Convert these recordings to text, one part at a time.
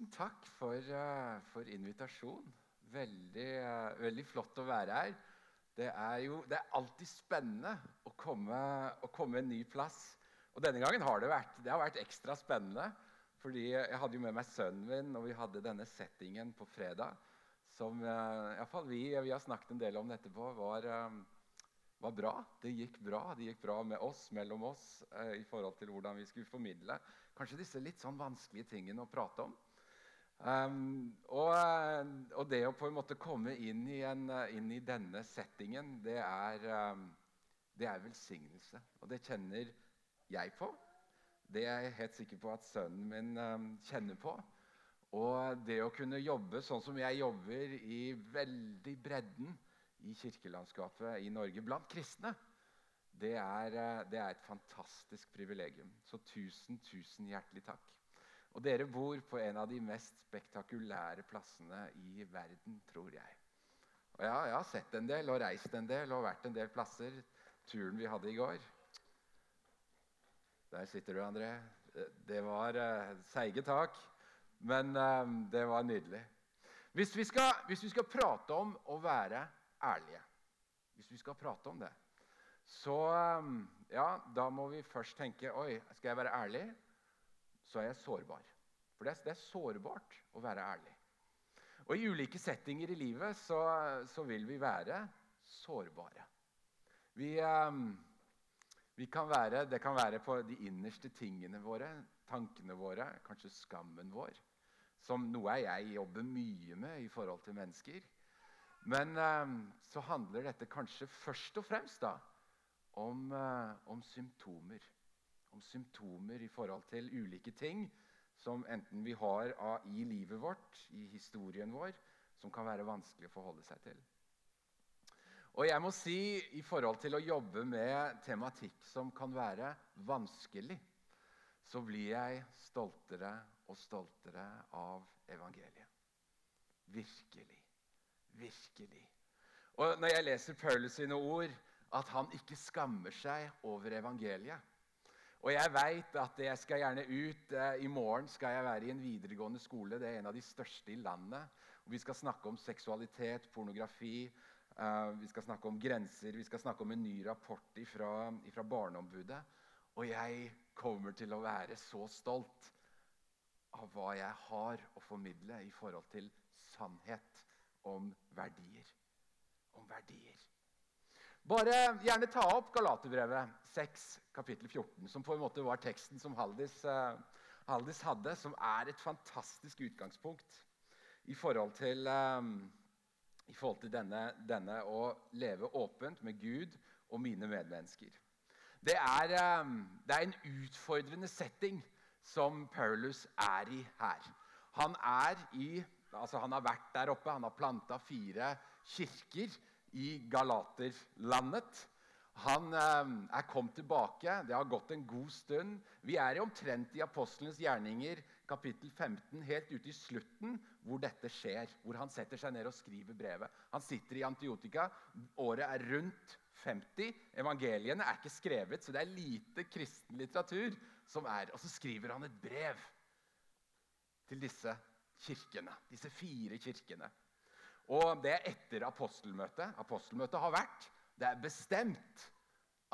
Tusen takk for, uh, for invitasjonen. Veldig, uh, veldig, flott å være her. Det er jo det er alltid spennende å komme, å komme en ny plass. Og denne gangen har det vært, det har vært ekstra spennende. Fordi jeg hadde jo med meg sønnen min, og vi hadde denne settingen på fredag. Som iallfall vi, vi har snakket en del om det etterpå, var, var bra. Det gikk bra. Det gikk bra med oss, mellom oss, i forhold til hvordan vi skulle formidle kanskje disse litt sånn vanskelige tingene å prate om. Um, og, og, det å på en måte komme inn i, en, inn i denne settingen, det er, um, det er, velsignelse. Og det kjenner jeg på. Det er jeg helt sikker på at sønnen min um, kjenner på. Og det å kunne jobbe sånn som jeg jobber i veldig bredden i kirkelandskapet i Norge blant kristne, det er, uh, det er et fantastisk privilegium. Så tusen, tusen hjertelig takk. Og dere bor på en av de mest spektakulære plassene i verden, tror jeg. Og ja, Jeg har sett en del og reist en del og vært en del plasser. Turen vi hadde i går. Der sitter du, André. Det var uh, seige tak, men um, det var nydelig. Hvis vi, skal, hvis vi skal prate om å være ærlige, hvis vi skal prate om det, så um, ja, da må vi først tenke Oi, skal jeg være ærlig? Så er jeg sårbar. For det er, det er sårbart å være ærlig. Og I ulike settinger i livet så, så vil vi være sårbare. Vi, um, vi kan være, det kan være på de innerste tingene våre, tankene våre, kanskje skammen vår. Som noe jeg jobber mye med i forhold til mennesker. Men um, så handler dette kanskje først og fremst da, om, uh, om symptomer om symptomer i forhold til ulike ting som enten vi har i livet vårt, i historien vår, som kan være vanskelig å forholde seg til. Og jeg må si, i forhold til å jobbe med tematikk som kan være vanskelig, så blir jeg stoltere og stoltere av evangeliet. Virkelig. Virkelig. Og når jeg leser Paulus sine ord, at han ikke skammer seg over evangeliet og jeg veit at jeg skal gjerne ut. Eh, I morgen skal jeg være i en videregående skole. Det er en av de største i landet. Og vi skal snakke om seksualitet, pornografi. Uh, vi skal snakke om grenser. Vi skal snakke om en ny rapport fra Barneombudet. Og jeg kommer til å være så stolt av hva jeg har å formidle i forhold til sannhet om verdier. Om verdier. Bare gjerne ta opp Galaterbrevet 6, kapittel 14, som på en måte var teksten som Haldis, uh, Haldis hadde, som er et fantastisk utgangspunkt i forhold til, um, i forhold til denne, denne, å leve åpent med Gud og mine medmennesker. Det er, um, det er en utfordrende setting som Paulus er i her. Han, er i, altså han har vært der oppe, han har planta fire kirker i Galaterlandet. Han eh, er kommet tilbake. Det har gått en god stund. Vi er omtrent i apostlenes gjerninger, kapittel 15, helt ute i slutten, hvor dette skjer. Hvor han setter seg ned og skriver brevet. Han sitter i Antiotika. Året er rundt 50. Evangeliene er ikke skrevet, så det er lite kristen litteratur som er. Og så skriver han et brev til disse kirkene, disse fire kirkene. Og det er etter apostelmøtet. Apostelmøtet har vært. Det er bestemt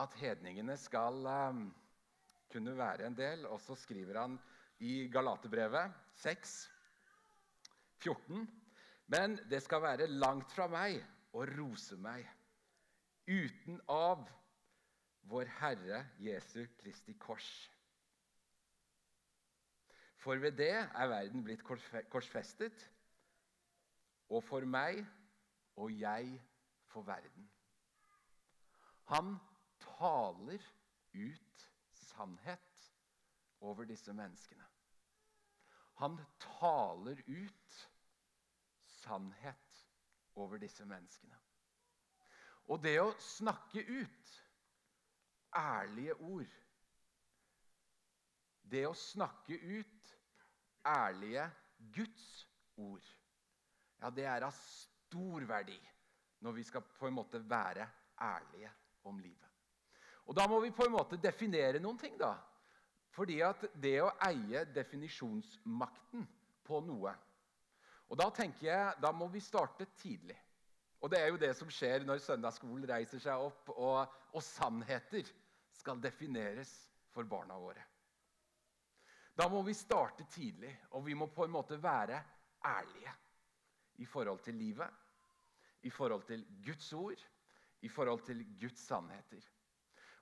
at hedningene skal um, kunne være en del. Og så skriver han i Galaterbrevet 6, 14. Men det skal være langt fra meg å rose meg uten av vår Herre Jesu Kristi kors. For ved det er verden blitt korsfestet og for meg og jeg for verden. Han taler ut sannhet over disse menneskene. Han taler ut sannhet over disse menneskene. Og det å snakke ut ærlige ord Det å snakke ut ærlige Guds ord ja, det er av stor verdi når vi skal på en måte være ærlige om livet. Og Da må vi på en måte definere noen ting. da. Fordi at det å eie definisjonsmakten på noe. Og Da tenker jeg, da må vi starte tidlig. Og det er jo det som skjer når søndagsskolen reiser seg opp, og, og sannheter skal defineres for barna våre. Da må vi starte tidlig, og vi må på en måte være ærlige i forhold til livet, i forhold til Guds ord, i forhold til Guds sannheter.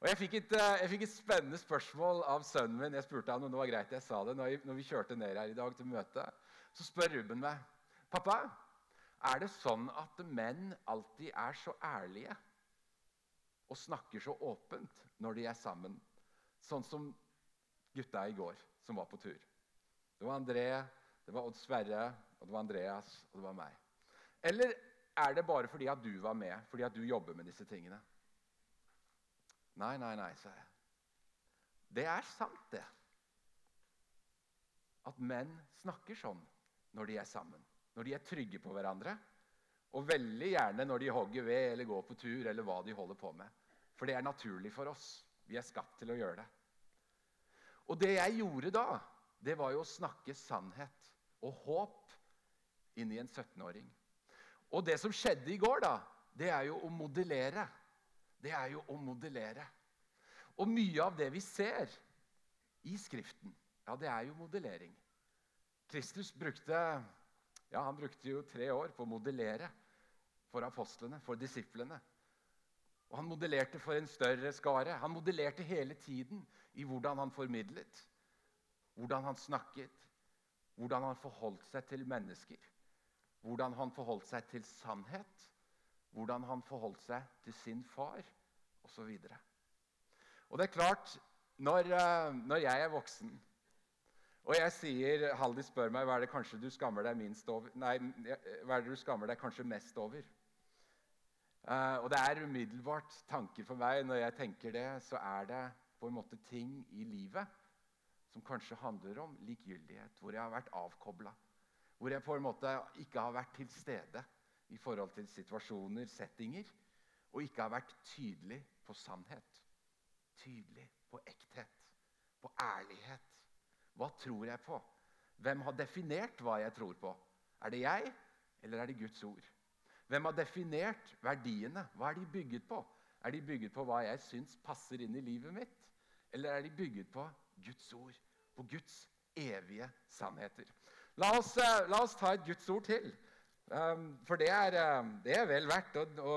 Og jeg fikk, et, eh, jeg fikk et spennende spørsmål av sønnen min. Jeg spurte han, og det var greit jeg sa det, når, når vi kjørte ned her i dag til møte. Så spør Ruben meg, 'Pappa, er det sånn at menn alltid er så ærlige og snakker så åpent når de er sammen?' Sånn som gutta i går som var på tur. Det var André, det var Odd Sverre, og det var Andreas og det var meg. Eller er det bare fordi at du var med, fordi at du jobber med disse tingene? Nei, nei, nei, sa jeg. Det er sant, det. At menn snakker sånn når de er sammen. Når de er trygge på hverandre. Og veldig gjerne når de hogger ved eller går på tur eller hva de holder på med. For det er naturlig for oss. Vi er skapt til å gjøre det. Og det jeg gjorde da, det var jo å snakke sannhet og håp inn i en 17-åring. Og det som skjedde i går, da, det er jo å modellere. Det er jo å modellere. Og mye av det vi ser i Skriften, ja, det er jo modellering. Kristus brukte, ja, han brukte jo tre år på å modellere for apostlene, for disiplene. Og han modellerte for en større skare. Han modellerte hele tiden i hvordan han formidlet, hvordan han snakket, hvordan han forholdt seg til mennesker, hvordan han forholdt seg til sannhet, hvordan han forholdt seg til sin far osv. Og, og det er klart, når, eh, når jeg er voksen og jeg sier, Haldi spør meg hva er det kanskje du skammer deg minst over, nei, hva er det du skammer deg kanskje mest over. Uh, og det er umiddelbart tanker for meg. Når jeg tenker det, så er det på en måte ting i livet som kanskje handler om likegyldighet, hvor jeg har vært avkobla. Hvor jeg på en måte ikke har vært til stede i forhold til situasjoner, settinger, og ikke har vært tydelig på sannhet. Tydelig på ekthet, på ærlighet. Hva tror jeg på? Hvem har definert hva jeg tror på? Er det jeg, eller er det Guds ord? Hvem har definert verdiene? Hva er de bygget på? Er de bygget på hva jeg syns passer inn i livet mitt? Eller er de bygget på Guds ord, på Guds evige sannheter? La oss, uh, la oss ta et Guds ord til. Um, for det er, uh, det er, vel verdt å, å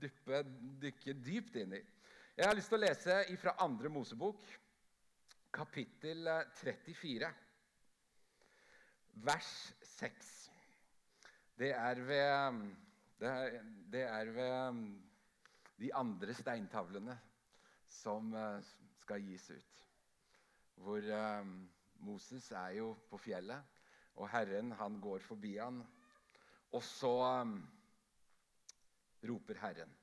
dyppe, dykke dypt inn i. Jeg har lyst til å lese fra andre Mosebok, kapittel 34, eh, vers 6. Det er ved, det er, det er ved de andre steintavlene som skal gis ut. Hvor eh, Moses er jo på fjellet, og Herren han går forbi han. Og så eh, roper Herren.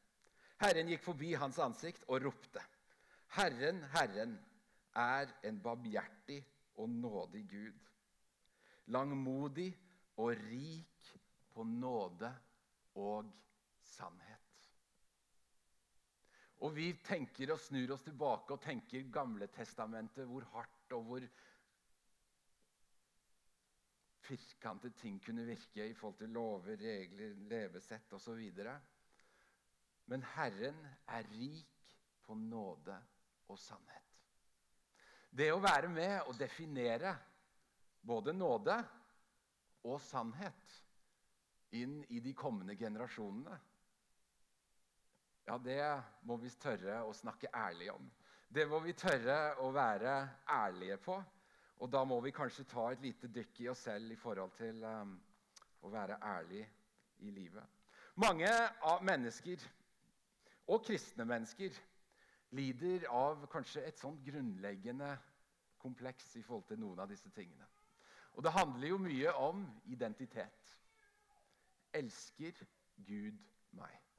Herren gikk forbi hans ansikt og ropte. Herren, Herren er en barmhjertig og nådig Gud. Langmodig og rik på nåde og sannhet. Og vi tenker og snur oss tilbake og tenker Gamle Testamentet, hvor hardt og hvor firkantet ting kunne virke i forhold til lover, regler, levesett osv. Men Herren er rik på nåde og sannhet. Det å være med og definere både nåde og sannhet inn i de kommende generasjonene ja, det må vi tørre å snakke ærlig om. Det må vi tørre å være ærlige på. Og da må vi kanskje ta et lite dykk i oss selv i forhold til um, å være ærlig i livet. Mange av mennesker, og kristne mennesker, lider av kanskje et sånn grunnleggende kompleks i forhold til noen av disse tingene. Og det handler jo mye om identitet. Elsker Gud meg?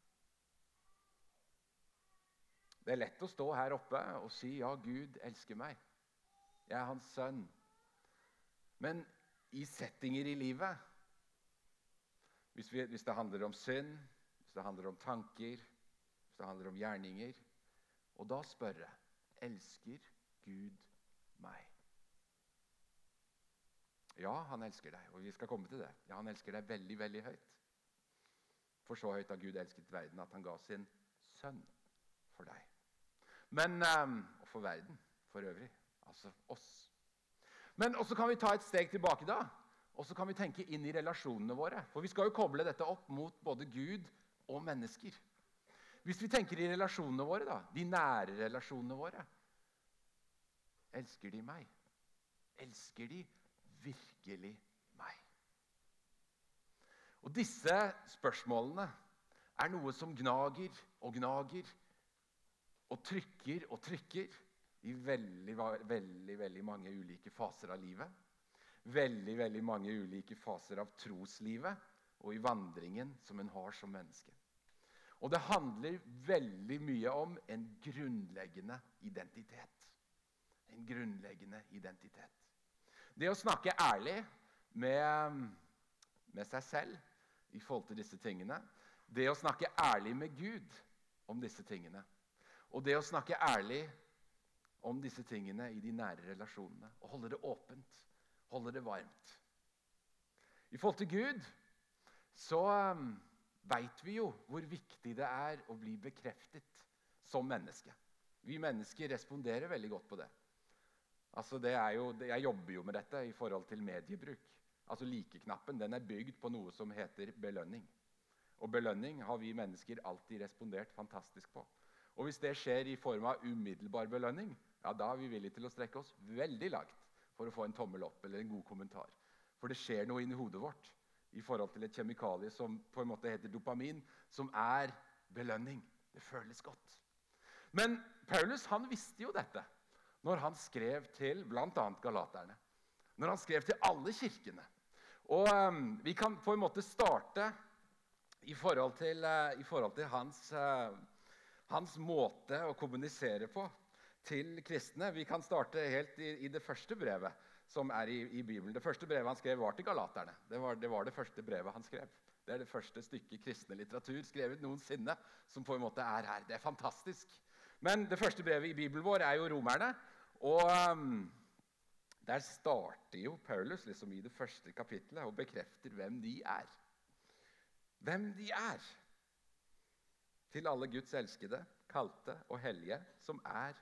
Det er lett å stå her oppe og si ja, Gud elsker meg. Jeg er hans sønn. Men i settinger i livet hvis, vi, hvis det handler om synd, hvis det handler om tanker, hvis det handler om gjerninger Og da spørre elsker Gud meg? Ja, han elsker deg, og vi skal komme til det. Ja, han elsker deg veldig, veldig høyt. For så høyt har Gud elsket verden at han ga sin sønn for deg. Men, um, Og for verden for øvrig. Altså oss. Men også kan vi ta et steg tilbake da. Og så kan vi tenke inn i relasjonene våre. For vi skal jo koble dette opp mot både Gud og mennesker. Hvis vi tenker i relasjonene våre, da, de nære relasjonene våre Elsker de meg? Elsker de virkelig meg? Og Disse spørsmålene er noe som gnager og gnager og trykker og trykker i veldig, veldig, veldig mange ulike faser av livet. Veldig, veldig mange ulike faser av troslivet og i vandringen som en har som menneske. Og det handler veldig mye om en grunnleggende identitet. En grunnleggende identitet. Det å snakke ærlig med, med seg selv i forhold til disse tingene. Det å snakke ærlig med Gud om disse tingene. Og det å snakke ærlig om disse tingene i de nære relasjonene. Og holde det åpent, holde det varmt. I forhold til Gud så veit vi jo hvor viktig det er å bli bekreftet som menneske. Vi mennesker responderer veldig godt på det. Altså det jo, jeg jobber jo med dette i forhold til mediebruk. Altså Likeknappen den er bygd på noe som heter belønning. Og belønning har vi mennesker alltid respondert fantastisk på. Og Hvis det skjer i form av umiddelbar belønning, ja, da er vi villige til å strekke oss veldig langt for å få en tommel opp eller en god kommentar. For det skjer noe inni hodet vårt i forhold til et kjemikalie som på en måte heter dopamin, som er belønning. Det føles godt. Men Paulus han visste jo dette når han skrev til bl.a. galaterne. Når han skrev til alle kirkene. Og um, Vi kan på en måte starte i forhold til, uh, i forhold til hans, uh, hans, måte å kommunisere på til kristne. Vi kan starte helt i, i det første brevet som er i, i, Bibelen. Det første brevet han skrev, var til galaterne. Det var, det var, det første brevet han skrev. Det er det første stykket kristne litteratur skrevet noensinne som på en måte er her. Det er fantastisk. Men det første brevet i Bibelen vår er jo romerne. Og um, der starter jo Paulus liksom i det første kapittelet og bekrefter hvem de er. Hvem de er. Til alle Guds elskede, kalte og hellige som er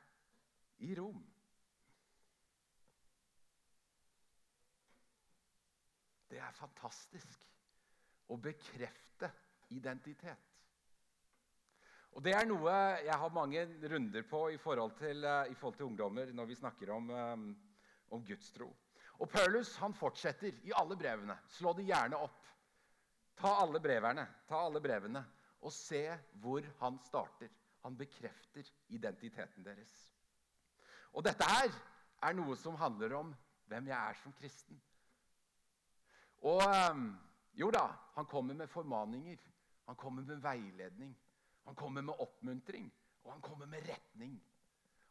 i Rom. Det er fantastisk å bekrefte identitet. Og Det er noe jeg har mange runder på i forhold til, eh, i forhold til ungdommer når vi snakker om, um, om gudstro. Og Paulus han fortsetter i alle brevene. Slå det gjerne opp. Ta alle breverne, ta alle brevene og se hvor han starter. Han bekrefter identiteten deres. Og dette her er noe som handler om hvem jeg er som kristen. Og ehm, jo da, han kommer med formaninger. Han kommer med veiledning. Han kommer med oppmuntring. Og han kommer med retning.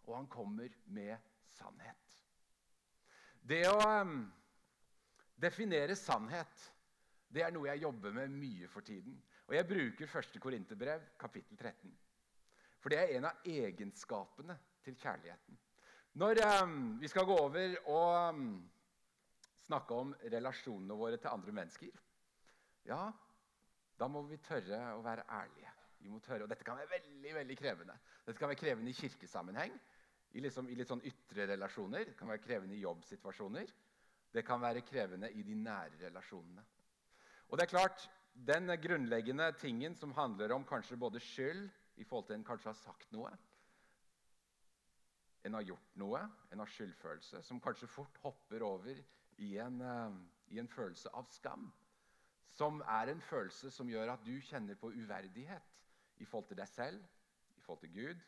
Og han kommer med sannhet. Det å um, definere sannhet det er noe jeg jobber med mye for tiden. Og jeg bruker 1. Korinterbrev, kapittel 13. For det er en av egenskapene til kjærligheten. Når um, vi skal gå over og um, snakke om relasjonene våre til andre mennesker, ja, da må vi tørre å være ærlige. Vi må tørre, og Dette kan være veldig veldig krevende. Dette kan være krevende i kirkesammenheng, i, liksom, i litt sånn ytre relasjoner. Det kan være krevende i jobbsituasjoner. Det kan være krevende i de nære relasjonene. Og det er klart, Den grunnleggende tingen som handler om kanskje både skyld i forhold til en kanskje har sagt noe, en har gjort noe, en har skyldfølelse, som kanskje fort hopper over i en, uh, i en følelse av skam. Som er en følelse som gjør at du kjenner på uverdighet i forhold til deg selv, i forhold til Gud.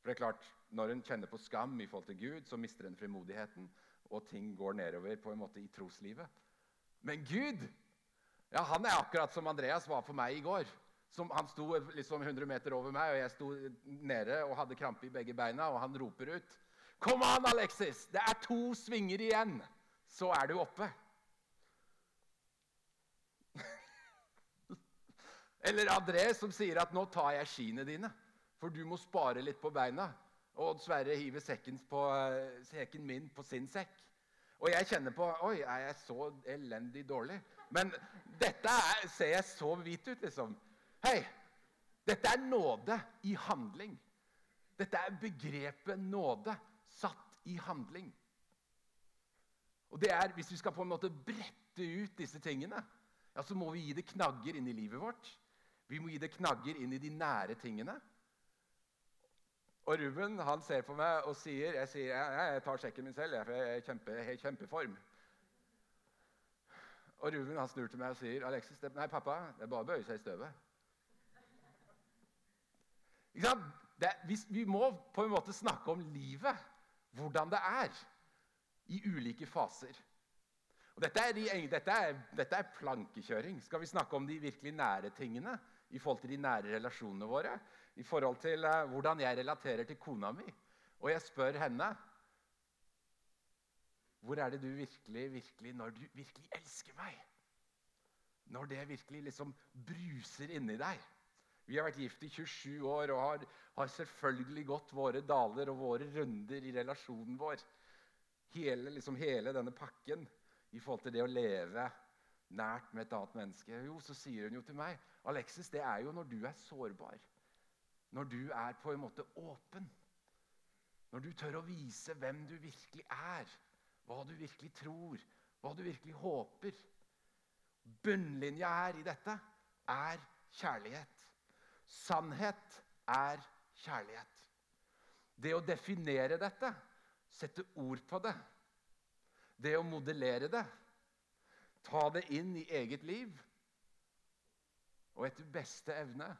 For det er klart, Når en kjenner på skam i forhold til Gud, så mister en frimodigheten, og ting går nedover på en måte i troslivet. Men Gud ja, han er akkurat som Andreas var for meg i går. Som, han sto liksom 100 meter over meg, og jeg sto nede og hadde krampe i begge beina. Og han roper ut. 'Kom an, Alexis! Det er to svinger igjen!' så er du oppe. Eller André som sier at 'nå tar jeg skiene dine', for du må spare litt på beina. Og Sverre hiver sekken, på, sekken min på sin sekk. Og jeg kjenner på Oi, er jeg så elendig dårlig? Men dette er, ser jeg så hvit ut, liksom. Hei! Dette er nåde i handling. Dette er begrepet nåde satt i handling. Og det er, Hvis vi skal på en måte brette ut disse tingene, ja, så må vi gi det knagger inn i livet vårt. Vi må gi det knagger inn i de nære tingene. Og Ruben han ser på meg og sier Jeg sier, jeg, jeg tar sjekken min selv, for jeg er i kjempe, kjempeform. Og Ruben han snur til meg og sier Alexis, det, nei, pappa, det er bare å bøye seg i støvet. Det, vi, vi må på en måte snakke om livet, hvordan det er, i ulike faser. Og dette er, de, dette, er, dette er, plankekjøring. Skal vi snakke om de virkelig nære tingene i forhold til de nære relasjonene våre? I forhold til uh, hvordan jeg relaterer til kona mi? Og jeg spør henne Hvor er det du virkelig, virkelig Når du virkelig elsker meg? Når det virkelig liksom bruser inni deg? Vi har vært gift i 27 år og har, har selvfølgelig gått våre daler og våre runder i relasjonen vår. Hele, liksom hele denne pakken i forhold til det å leve nært med et annet menneske? Jo, så sier hun jo til meg Alexis, det er jo når du er sårbar. Når du er på en måte åpen. Når du tør å vise hvem du virkelig er. Hva du virkelig tror. Hva du virkelig håper. Bunnlinja her i dette er kjærlighet. Sannhet er kjærlighet. Det å definere dette, sette ord på det, det å modellere det, ta det inn i eget liv og etter beste evne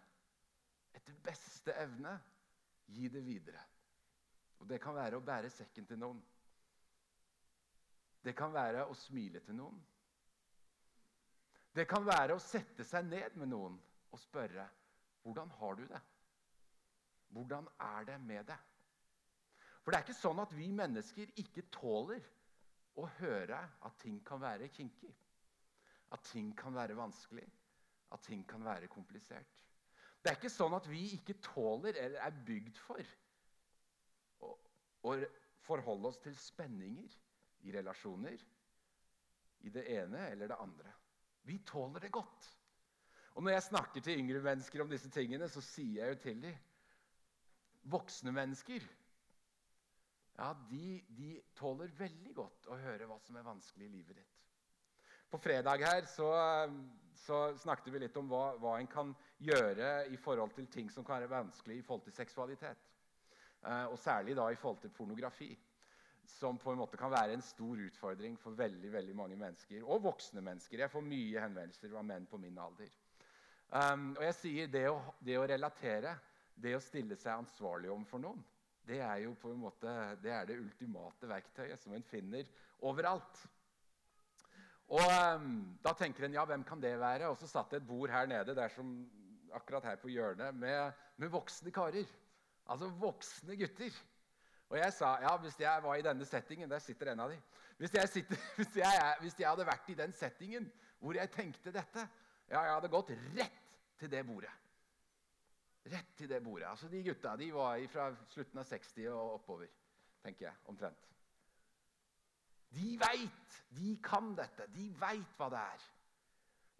Etter beste evne gi det videre. Og Det kan være å bære sekken til noen. Det kan være å smile til noen. Det kan være å sette seg ned med noen og spørre hvordan har du det? Hvordan er det med det? For det er ikke sånn at vi mennesker ikke tåler å høre at ting kan være kinkig. At ting kan være vanskelig. At ting kan være komplisert. Det er ikke sånn at vi ikke tåler eller er bygd for å, å forholde oss til spenninger i relasjoner. I det ene eller det andre. Vi tåler det godt. Og Når jeg snakker til yngre mennesker om disse tingene, så sier jeg jo til dem Voksne mennesker ja, de, de, tåler veldig godt å høre hva som er vanskelig i livet ditt. På fredag her så, så snakket vi litt om hva, hva, en kan gjøre i forhold til ting som kan være vanskelig i forhold til seksualitet. Eh, og særlig da i forhold til pornografi. Som på en måte kan være en stor utfordring for veldig veldig mange mennesker. Og voksne mennesker. Jeg får mye henvendelser av menn på min alder. Um, og jeg sier det å, det å relatere, det å stille seg ansvarlig overfor noen det er jo på en måte det, er det ultimate verktøyet som en finner overalt. Og um, Da tenker en ja, hvem kan det være? Og så satt det et bord her nede der som, akkurat her på hjørnet med, med voksne karer. Altså voksne gutter. Og jeg sa ja, hvis jeg var i denne settingen Der sitter en av de. Hvis jeg, sitter, hvis jeg, hvis jeg hadde vært i den settingen hvor jeg tenkte dette, ja, jeg hadde gått rett til det bordet. Rett til det bordet. Altså De gutta de var fra slutten av 60 og oppover, tenker jeg. Omtrent. De veit! De kan dette. De veit hva det er.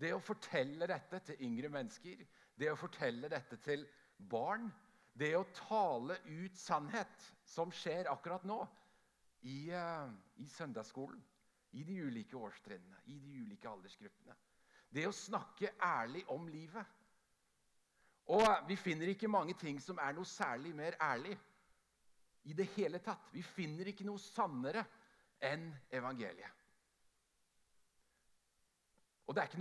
Det å fortelle dette til yngre mennesker, det å fortelle dette til barn, det å tale ut sannhet, som skjer akkurat nå i, uh, i søndagsskolen, i de ulike årstrinnene, i de ulike aldersgruppene. Det å snakke ærlig om livet. Og vi finner ikke mange ting som er noe særlig mer ærlig i det hele tatt. Vi finner ikke noe sannere enn evangeliet. Og det er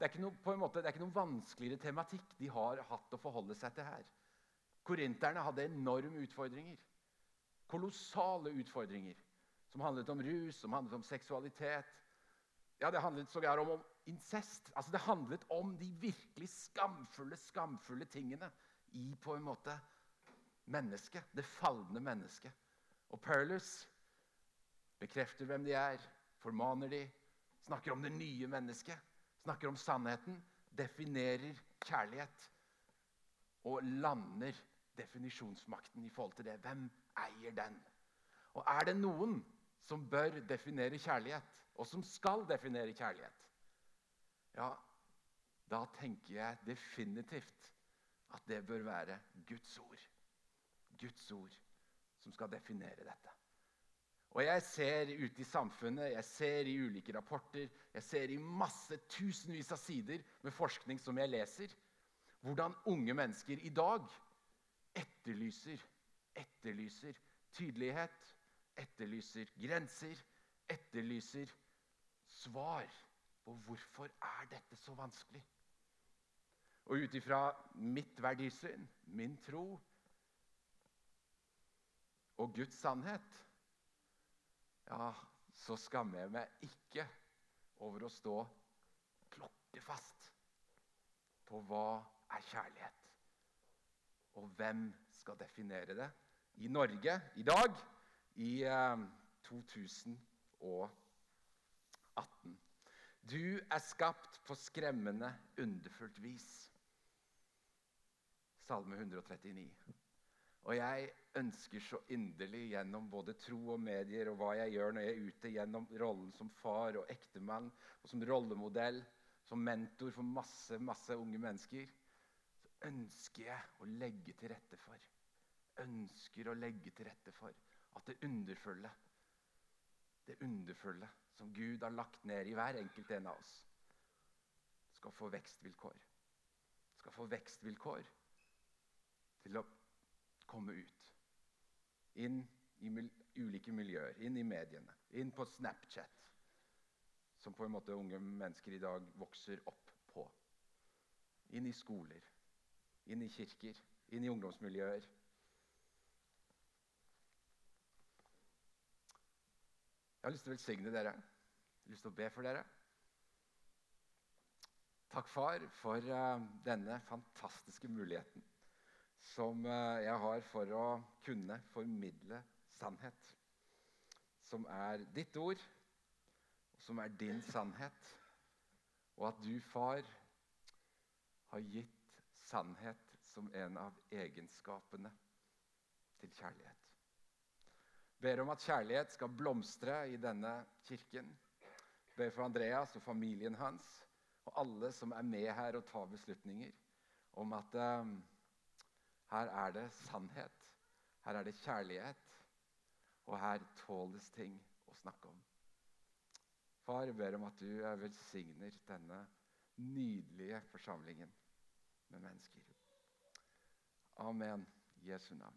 det er ikke noe vanskeligere tematikk de har hatt å forholde seg til her. Korinterne hadde enorme utfordringer. Kolossale utfordringer. Som handlet om rus, som handlet om seksualitet. Ja, Det handlet sågar om, om incest. Altså Det handlet om de virkelig skamfulle, skamfulle tingene i på en måte mennesket. Det falne mennesket. Og Perlus bekrefter hvem de er, formaner de, snakker om det nye mennesket, snakker om sannheten, definerer kjærlighet og lander definisjonsmakten i forhold til det. Hvem eier den? Og er det noen som bør definere kjærlighet, og som skal definere kjærlighet, ja, da tenker jeg definitivt at det bør være Guds ord. Guds ord som skal definere dette. Og jeg ser ute i samfunnet, jeg ser i ulike rapporter, jeg ser i masse tusenvis av sider med forskning som jeg leser, hvordan unge mennesker i dag etterlyser, etterlyser tydelighet, etterlyser grenser, etterlyser svar på hvorfor er dette så vanskelig. Og ut ifra mitt verdisyn, min tro og Guds sannhet ja, så skammer jeg meg ikke over å stå klokkefast på hva er kjærlighet. Og hvem skal definere det i Norge i dag, i eh, 2018. Du er skapt på skremmende, underfullt vis. Salme 139. Og jeg ønsker så inderlig gjennom både tro og medier og hva jeg gjør når jeg er ute, gjennom rollen som far og ektemann og som rollemodell, som mentor for masse, masse unge mennesker, ønsker jeg å legge til rette for Ønsker å legge til rette for at det underfulle, det underfulle som Gud har lagt ned i hver enkelt en av oss, skal få vekstvilkår. Skal få vekstvilkår til å komme ut inn i ulike miljøer, inn i mediene, inn på Snapchat, som på en måte unge mennesker i dag vokser opp på. Inn i skoler, inn i kirker, inn i ungdomsmiljøer. Jeg har lyst til å velsigne dere. Jeg har lyst til å be for dere. Takk, far, for uh, denne fantastiske muligheten som eh, jeg har for å kunne formidle sannhet. Som er ditt ord, som er din sannhet. Og at du, far, har gitt sannhet som en av egenskapene til kjærlighet. Ber om at kjærlighet skal blomstre i denne kirken. Ber for Andreas og familien hans og alle som er med her og tar beslutninger, om at um, her er det sannhet. Her er det kjærlighet. Og her tåles ting å snakke om. Far, jeg ber om at du velsigner denne nydelige forsamlingen med mennesker. Amen. Jesu navn.